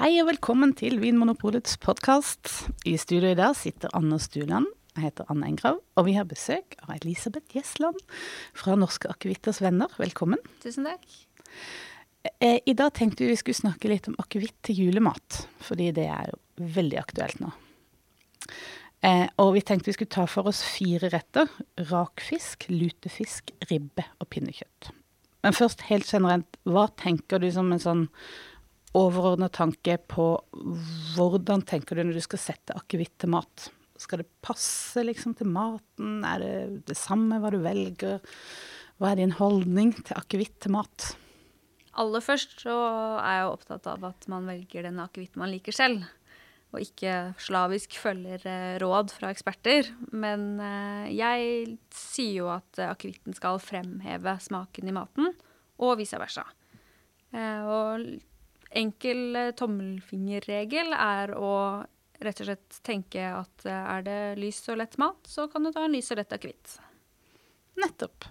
Hei og velkommen til Vinmonopolets podkast. I studio i dag sitter Anne Stuland. Jeg heter Anne Engrav, og vi har besøk av Elisabeth Gjesland fra Norske Akevitters Venner. Velkommen. Tusen takk. Eh, I dag tenkte vi vi skulle snakke litt om akevitt til julemat, fordi det er jo veldig aktuelt nå. Eh, og vi tenkte vi skulle ta for oss fire retter. Rakfisk, lutefisk, ribbe og pinnekjøtt. Men først helt generelt, hva tenker du som en sånn overordna tanke på hvordan tenker du når du skal sette akevitt til mat? Skal det passe liksom til maten? Er det det samme hva du velger? Hva er din holdning til akevitt til mat? Aller først så er jeg opptatt av at man velger den akevitten man liker selv. Og ikke slavisk følger eh, råd fra eksperter. Men eh, jeg sier jo at akevitten skal fremheve smaken i maten, og vice versa. Eh, og enkel tommelfingerregel er å rett og slett tenke at er det lys og lett mat, så kan du ta en lys og lett akevitt. Nettopp.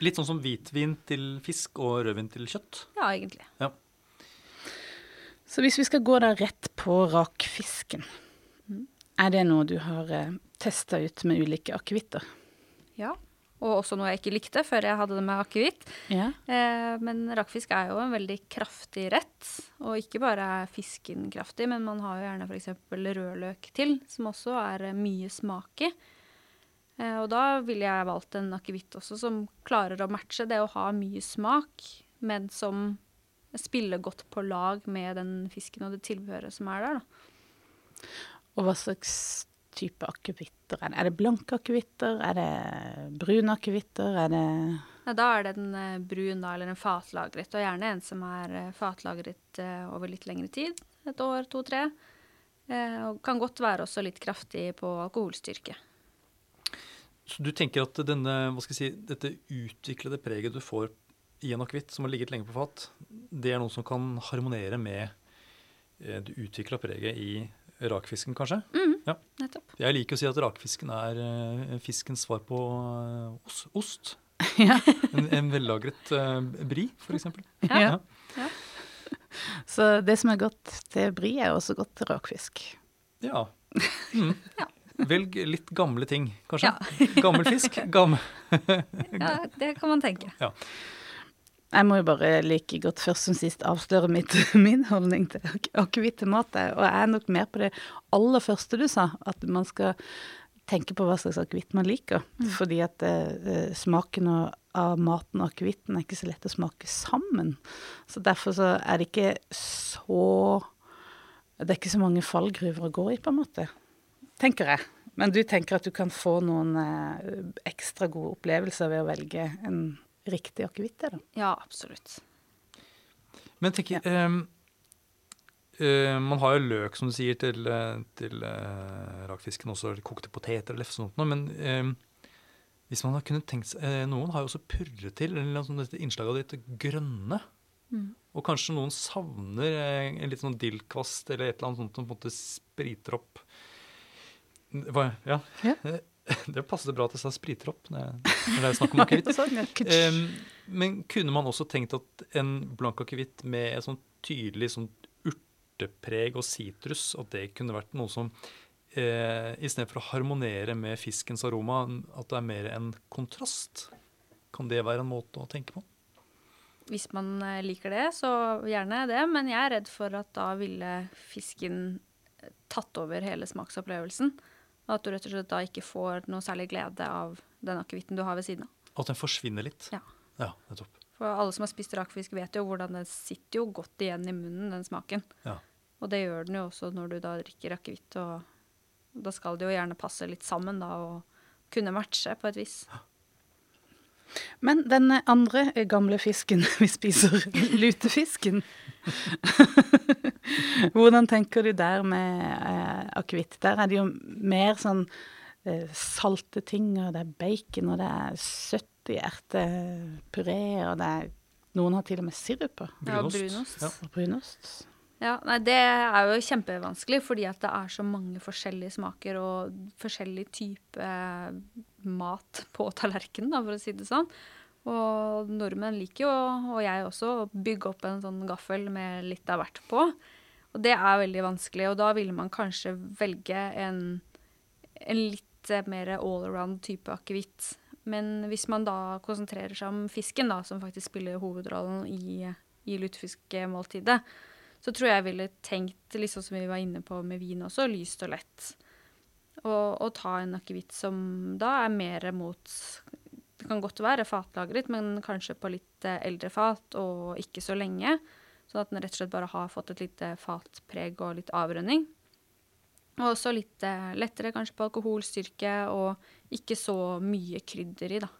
Litt sånn som hvitvin til fisk og rødvin til kjøtt. Ja, egentlig. Ja. Så hvis vi skal gå da rett på rakfisken, er det noe du har eh, testa ut med ulike akevitter? Ja. Og også noe jeg ikke likte før jeg hadde det med akevitt. Ja. Eh, men rakfisk er jo en veldig kraftig rett. Og ikke bare er fisken kraftig, men man har jo gjerne f.eks. rødløk til, som også er eh, mye smak i. Eh, og da ville jeg valgt en akevitt også som klarer å matche det å ha mye smak, men som spiller godt på lag med den fisken og det tilbehøret som er der. Da. Og hva slags type akevitter er det? Er det blanke akevitter? Er det brune akevitter? Er det Ja, da er det en eh, brun da, eller en fatlagret, og gjerne en som er eh, fatlagret eh, over litt lengre tid. Et år, to-tre. Eh, og kan godt være også litt kraftig på alkoholstyrke. Så du tenker at denne, hva skal jeg si, dette utviklede preget du får i en akevitt som har ligget lenge på fat, det er noe som kan harmonere med det utvikla preget i rakfisken, kanskje? Mm, Ja. nettopp. Jeg liker å si at rakfisken er uh, fiskens svar på uh, os- ost. Ja. En, en vellagret uh, bri, f.eks. Ja. Ja. Så det som er godt til bri, er også godt til rakfisk. Ja. Mm. Ja. Velg litt gamle ting, kanskje. Ja. Gammel fisk. Gammel. Ja, det kan man tenke. Jeg må jo bare like godt først som sist avsløre mitt, min holdning til ak- akevitt til mat. Og jeg er nok mer på det aller første du sa, at man skal tenke på hva slags akevitt man liker. Fordi at eh, smaken og, av maten og akevitten er ikke så lett å smake sammen. Så derfor så er det ikke så Det er ikke så mange fallgruver å gå i, på en måte. Tenker jeg. Men du tenker at du kan få noen eh, ekstra gode opplevelser ved å velge en riktig akevitt, da? Ja, absolutt. Men tenk, ja. um, uh, man har jo løk, som du sier, til, eh, til uh, rakfisken også, eller kokte poteter og lefse og sånt noe, men um, hvis man har kunnet tenkt seg, uh, Noen har jo også purret til, eller sånn dette innslaget av dette grønne. Mm. Og kanskje noen savner en litt sånn dillkvast eller et eller annet sånt som på en måte spriter opp Hva, ja. Ja. Det passet bra at jeg sa spriter opp når, når det er snakk om akevitt. Em, men kunne man også tenkt at en blank akevitt med et sånn tydelig sånn urtepreg og sitrus, at det kunne vært noe som eh, istedenfor å harmonere med fiskens aroma, at det er mer en kontrast? Kan det være en måte å tenke på? Hvis man eh, liker det, så gjerne det. Men jeg er redd for at da ville fisken eh, tatt over hele smaksopplevelsen. Og at du rett og slett da ikke får noe særlig glede av den akevitten du har ved siden av. At den forsvinner litt? Ja. Ja, nettopp. For alle som har spist rakfisk, vet jo hvordan den sitter jo godt igjen i munnen, den smaken. Ja. Og det gjør den jo også når du da drikker akevitt. Og da skal det jo gjerne passe litt sammen da, og kunne matche på et vis. Men den andre gamle fisken vi spiser, lutefisken Hvordan tenker du der med eh, akevitt? Der er det jo mer sånn eh, salte ting, og det er bacon, og det er søtt i ertepuré, og det er Noen har til og med sirup på. Ja, Brunost. brunost. Ja. Brunost. Ja, nei, Det er jo kjempevanskelig, fordi at det er så mange forskjellige smaker og forskjellig type mat på tallerkenen, da, for å si det sånn. Og nordmenn liker jo, og jeg også, å bygge opp en sånn gaffel med litt av hvert på. Og det er veldig vanskelig, og da ville man kanskje velge en, en litt mer all around type akevitt. Men hvis man da konsentrerer seg om fisken, da, som faktisk spiller hovedrollen i, i lutefiskmåltidet, så tror jeg jeg ville tenkt, liksom som vi var inne på med vin også, lyst og lett. Og, og ta en akevitt som da er mer mot Det kan godt være fatlagret, men kanskje på litt eh, eldre fat og ikke så lenge. Sånn at den rett og slett bare har fått et lite fatpreg og litt avrønning. Og også litt eh, lettere kanskje på alkoholstyrke og ikke så mye krydder i, da.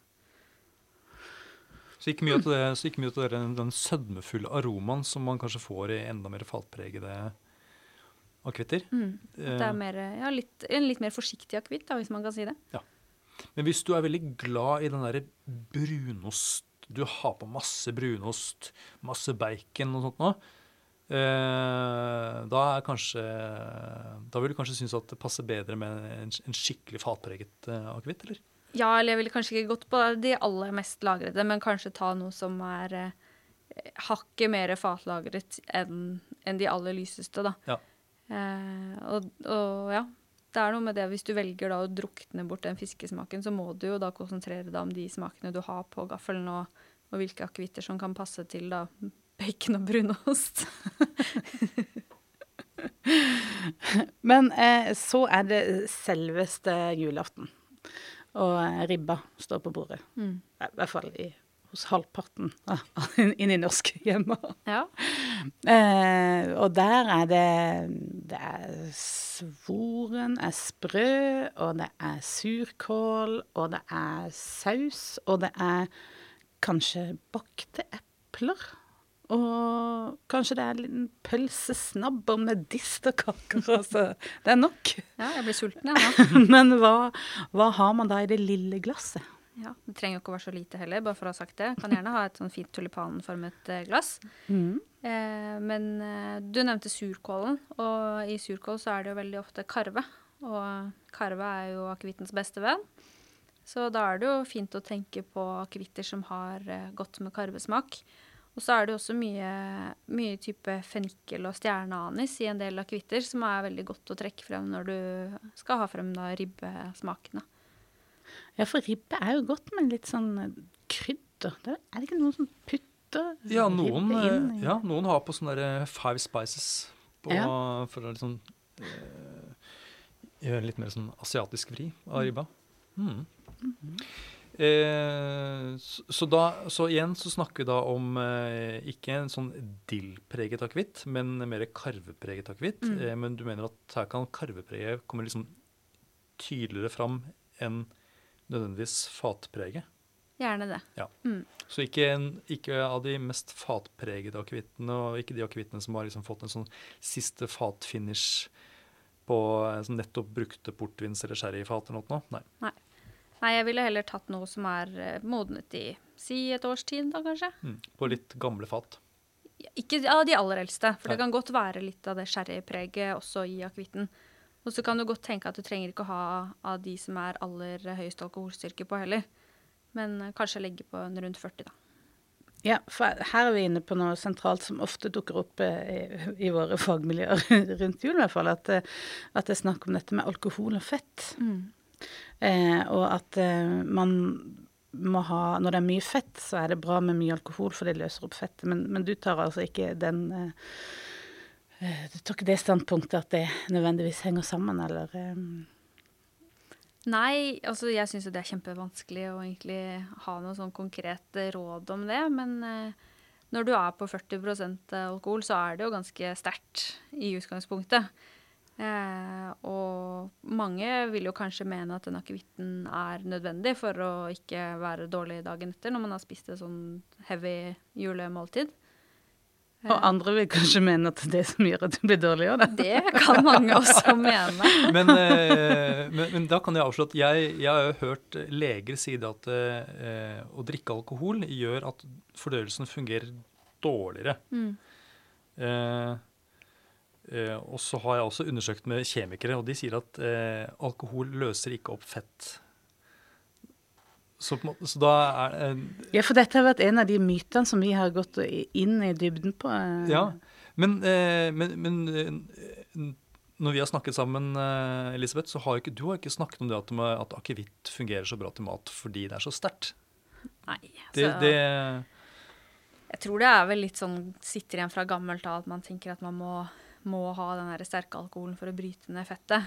Så ikke mye av det, den sødmefulle aromaen som man kanskje får i enda mer fatpregede akevitter. Mm. Det er mer, ja, litt, en litt mer forsiktig akevitt, hvis man kan si det. Ja. Men hvis du er veldig glad i den derre brunost Du har på masse brunost, masse bacon og sånt noe. Eh, da er kanskje Da vil du kanskje synes at det passer bedre med en, en skikkelig fatpreget eh, akevitt, eller? Ja, eller jeg ville kanskje ikke gått på de aller mest lagrede, men kanskje ta noe som er eh, hakket mer fatlagret enn en de aller lyseste, da. Ja. Eh, og, og, ja, det er noe med det hvis du velger da å drukne bort den fiskesmaken, så må du jo da konsentrere deg om de smakene du har på gaffelen, og, og hvilke akevitter som kan passe til da bacon og brunost. Men eh, så er det selveste julaften. Og ribba står på bordet. Mm. I hvert fall i, hos halvparten inn i norske hjemmer. Ja. Eh, og der er det Det er svoren er sprø, og det er surkål, og det er saus, og det er kanskje bakte epler. Og kanskje det er en liten pølsesnabber med medisterkaker. Altså. Det er nok. Ja, jeg blir sulten, jeg nå. Men hva, hva har man da i det lille glasset? Ja, Det trenger jo ikke å være så lite heller, bare for å ha sagt det. Kan gjerne ha et sånn fint tulipanformet eh, glass. Mm. Eh, men eh, du nevnte surkålen, og i surkål så er det jo veldig ofte karve. Og karve er jo akevittens beste venn. Så da er det jo fint å tenke på akevitter som har eh, godt med karvesmak. Og så er det også mye, mye type fennikel og stjerneanis i en del akevitter, som er veldig godt å trekke frem når du skal ha frem da ribbesmakene. Ja, for ribbe er jo godt med litt sånn krydder. Det er det ikke noen som putter Ja, noen, ribbe inn i ja, noen har på sånne der five spices på, Ja. for å liksom eh, gjøre litt mer sånn asiatisk vri av ribba. Mm. Eh, så, så, da, så igjen så snakker vi da om eh, ikke en sånn dillpreget akevitt, men mer karvepreget akevitt. Mm. Eh, men du mener at her kan karvepreget komme liksom tydeligere fram enn nødvendigvis fatpreget? Gjerne det. Så ikke, en, ikke av de mest fatpregede akevittene, og ikke de akevittene som har liksom fått en sånn siste fatfinish på en sånn nettopp brukte portvins- eller sherryfat eller noe. Nei. Nei, jeg ville heller tatt noe som er eh, modnet i si et års tid, da kanskje. Mm. På litt gamle fat. Ikke av de aller eldste, for det kan godt være litt av det sherrypreget også i akevitten. Og så kan du godt tenke at du trenger ikke å ha av de som er aller høyest alkoholstyrke på heller. Men eh, kanskje legge på en rundt 40, da. Ja, for her er vi inne på noe sentralt som ofte dukker opp eh, i, våre fagmiljøer rundt jul, i hvert fall. At, eh, at det er snakk om dette med alkohol og fett. Eh, og at eh, man må ha Når det er mye fett, så er det bra med mye alkohol, for det løser opp fettet. Men, men du tar altså ikke den eh, Du tar ikke det standpunktet at det nødvendigvis henger sammen, eller eh, Nei, altså jeg syns jo det er kjempevanskelig å egentlig ha noe sånn konkret eh, råd om det. Men eh, når du er på 40% alkohol, så er det jo ganske sterkt i utgangspunktet. Eh, og mange vil jo kanskje mene at den akevitten er nødvendig for å ikke være dårlig dagen etter når man har spist et sånn heavy julemåltid. Og andre vil kanskje mene at det er det som gjør at du blir dårligere, da. det. Kan mange også mene. Men, eh, men, men da kan jeg avslå at jeg, jeg har jo hørt leger si det at eh, å drikke alkohol gjør at fordøyelsen fungerer dårligere. Mm. Eh, eh, og så har jeg også undersøkt med kjemikere, og de sier at eh, alkohol løser ikke opp fett. Så, på måte- så da er eh, Ja, for dette har vært en av de mytene som vi har gått inn i dybden på. eh. Ja, Men, eh, men, men eh, når vi har snakket sammen, eh, Elisabeth, så har ikke, du har ikke snakket om det at, at akevitt fungerer så bra til mat fordi det er så sterkt. Nei. Det, altså- det, Jeg tror det er vel litt sånn sitter igjen fra gammelt av at man tenker at man må, må ha den sterke alkoholen for å bryte ned fettet.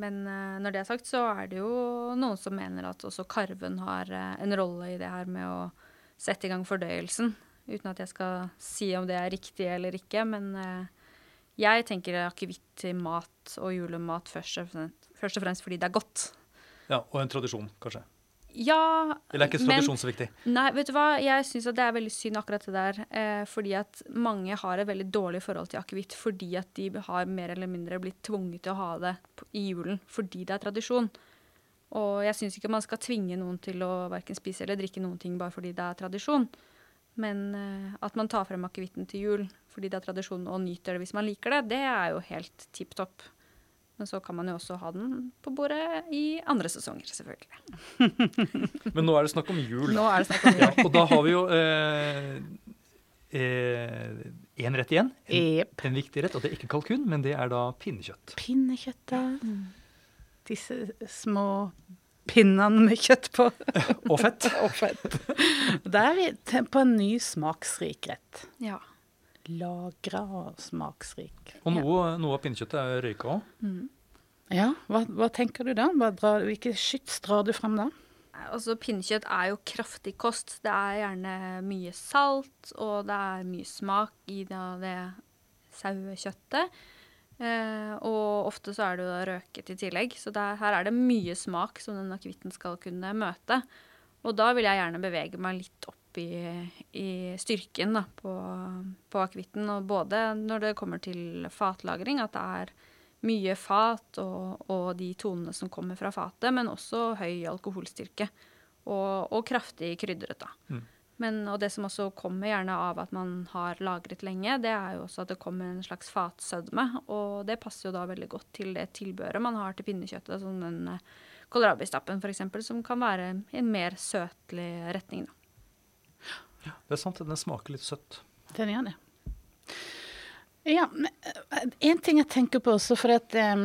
Men eh, når det er sagt, så er det jo noen som mener at også karven har eh, en rolle i det her med å sette i gang fordøyelsen. Uten at jeg skal si om det er riktig eller ikke. Men eh, jeg tenker akevitt til mat og julemat først og fremst, først og fremst fordi det er godt. ja, og en tradisjon, kanskje. Ja, Eller er ikke tradisjon så viktig? Nei, vet du hva? Jeg syns det er veldig synd akkurat det der. Eh, fordi at mange har et veldig dårlig forhold til akevitt fordi at de har mer eller mindre blitt tvunget til å ha det i julen fordi det er tradisjon. Og jeg syns ikke man skal tvinge noen til å verken spise eller drikke noen ting bare fordi det er tradisjon. Men eh, at man tar frem akevitten til jul fordi det er tradisjon og nyter det hvis man liker det, det er jo helt tipp topp. Men så kan man jo også ha den på bordet i andre sesonger, selvfølgelig. Men nå er det snakk om jul. Nå er det snakk om jul. Ja, og da har vi jo én rett igjen. En, yep. en viktig rett, og det er ikke kalkun, men det er da pinnekjøtt. Pinnekjøttet. Disse små pinnene med kjøtt på. Og fett. Og fett. Da er vi på en ny smaksrik rett. Ja. Lagra og smaksrik. Og noe, noe av pinnekjøttet er røyka òg. Ja, hva, hva tenker du da? Hva drar, hvilke skyts drar du frem da? Altså, Pinnekjøtt er jo kraftig kost. Det er gjerne mye salt, og det er mye smak i det, det sauekjøttet. Eh, og ofte så er det jo da røket i tillegg, så det er, her er det mye smak som den akevitten skal kunne møte. Og da vil jeg gjerne bevege meg litt opp i, i styrken da, på, på akevitten. Og både når det kommer til fatlagring, at det er mye fat og, og de tonene som kommer fra fatet, men også høy alkoholstyrke. Og, og kraftig krydret, da. Mm. Men, og det som også kommer gjerne av at man har lagret lenge, det er jo også at det kommer en slags fatsødme. Og det passer jo da veldig godt til det tilbøret man har til pinnekjøttet, som den eh, kålrabistappen f.eks., som kan være i en mer søtlig retning. Da. Det er sant, den smaker litt søtt. Den gjør det. Ja, men eh, en ting jeg tenker på også, for at eh,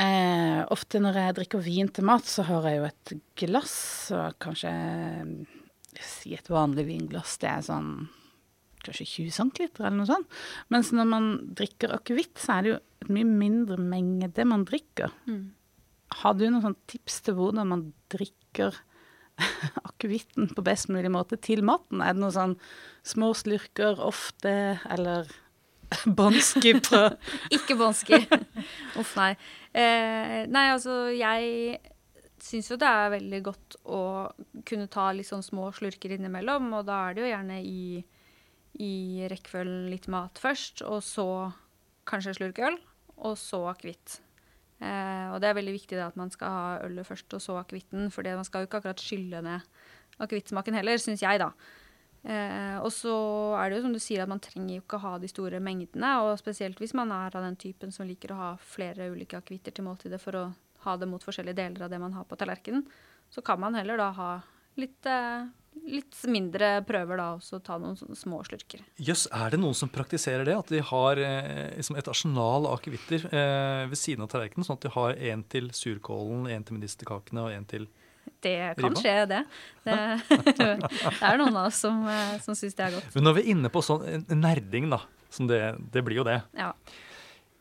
eh, ofte når jeg drikker vin til mat, så har jeg jo et glass, og kanskje eh, si et vanlig vinglass, det er sånn kanskje 20 cm eller noe sånt. Mens når man drikker akevitt, så er det jo et mye mindre mengde man drikker. Har du noen sånn tips til hvordan man drikker akevitten på best mulig måte til maten? Er det noen sånn små slurker ofte, eller bånski på Ikke bånski. Uff, nei. Eh, nei, altså, jeg syns jo det er veldig godt å kunne ta litt sånn små slurker innimellom, og da er det jo gjerne i, i rekkefølgen litt mat først, og så kanskje en slurk øl, og så akevitt. Eh, og det er veldig viktig da, at man skal ha ølet først, og så akevitten, for man skal jo ikke akkurat skylle ned akevittsmaken heller, syns jeg, da. Eh, og så er det jo som du sier at man trenger jo ikke ha de store mengdene, og spesielt hvis man er av den typen som liker å ha flere ulike akevitter til måltidet for å ha det mot forskjellige deler av det man har på tallerkenen, så kan man heller da ha litt, eh, litt mindre prøver da, og så ta noen små slurker. Jøss, er det noen som praktiserer det? At de har eh, liksom et arsenal av akevitter eh, ved siden av tallerkenen? Sånn at de har en til surkålen, en til medisterkakene og en til Det kan skje, det. Det, det er noen av oss som, eh, som syns det er godt. Men når vi er inne på sånn nerding, da, som det, det blir jo det Ja.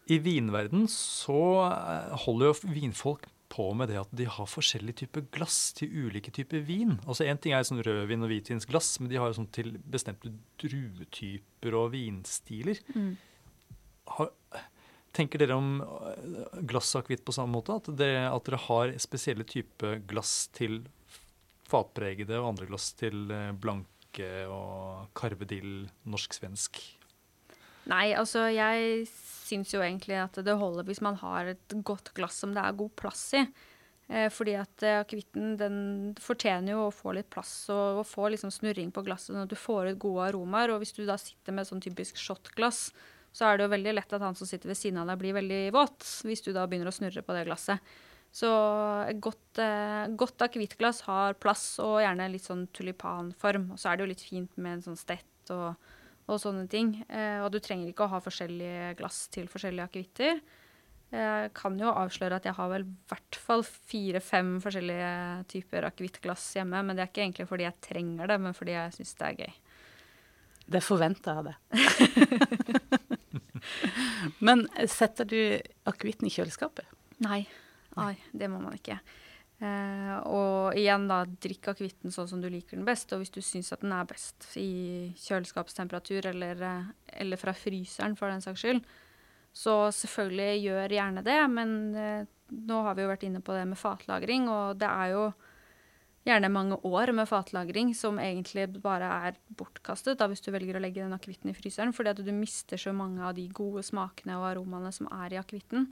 I vinverden så eh, holder jo vinfolk på med det at de har forskjellige typer glass til ulike typer vin. Altså En ting er sånn rødvin- og hvitvinsglass, men de har jo sånn til bestemte druetyper og vinstiler. Mm. Har, tenker dere om eh, glassakevitt på samme måte? At, det, at dere har spesielle typer glass til fatpregede og andre glass til eh, blanke og karvedill, norsk-svensk? Nei, altså jeg syns jo egentlig at det holder hvis man har et godt glass som det er god plass i. Eh, fordi at eh, akevitten den fortjener jo å få litt plass og, og få liksom snurring på glasset, sånn at du får ut gode aromaer. Og hvis du da sitter med sånn typisk shotglass, så er det jo veldig lett at han som sitter ved siden av deg, blir veldig våt hvis du da begynner å snurre på det glasset. Så et godt, eh, godt akevittglass har plass og gjerne litt sånn tulipanform. Og så er det jo litt fint med en sånn stett og, og sånne ting. Eh, og du trenger ikke å ha forskjellige glass til forskjellige akevitter. Jeg kan jo avsløre at jeg har vel i hvert fall fire-fem forskjellige typer akevittglass hjemme. Men det er ikke egentlig fordi jeg trenger det, men fordi jeg syns det er gøy. Det forventer jeg det. men setter du akevitten i kjøleskapet? Nei. Nei, det må man ikke. Eh, og igjen, da, drikk akevitten sånn som du liker den best. Og hvis du syns at den er best i kjøleskapstemperatur eller, eh, eller fra fryseren for den saks skyld, så selvfølgelig gjør gjerne det, men eh, nå har vi jo vært inne på det med fatlagring, og det er jo gjerne mange år med fatlagring som egentlig bare er bortkastet da, hvis du velger å legge den akevitten i fryseren, fordi at du mister så mange av de gode smakene og aromaene som er i akevitten.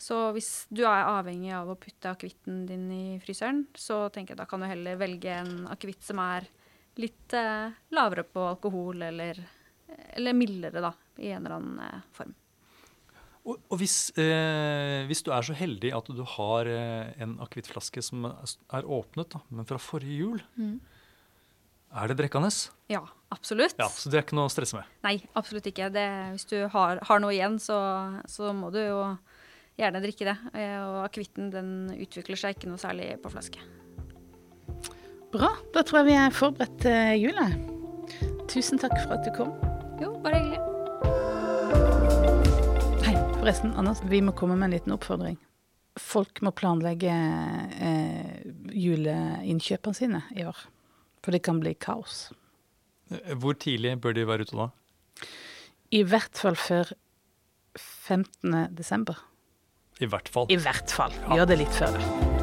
Så hvis du er avhengig av å putte akevitten din i fryseren, så tenker jeg da kan du heller velge en akevitt som er litt eh, lavere på alkohol, eller, eller mildere, da, i en eller annen eh, form. Og, og hvis, eh, hvis, du er så heldig at du har eh, en akevittflaske som er åpnet, da, men fra forrige jul, mm. er det drikkende? Ja, absolutt. Ja, Så det er ikke noe å stresse med? Nei, absolutt ikke. Det, hvis du har, har noe igjen, så, så, må du jo gjerne drikke det. Eh, og akevitten den utvikler seg ikke noe særlig på flaske. Bra. Da tror jeg vi er forberedt til jula. Tusen takk for at du kom. Jo, bare hyggelig. Forresten, Anders, vi må komme med en liten oppfordring. Folk må planlegge eh, juleinnkjøpene sine i år. For det kan bli kaos. Hvor tidlig bør de være ute da? I hvert fall før 15. desember. I hvert fall. I hvert fall. Gjør det litt før, da.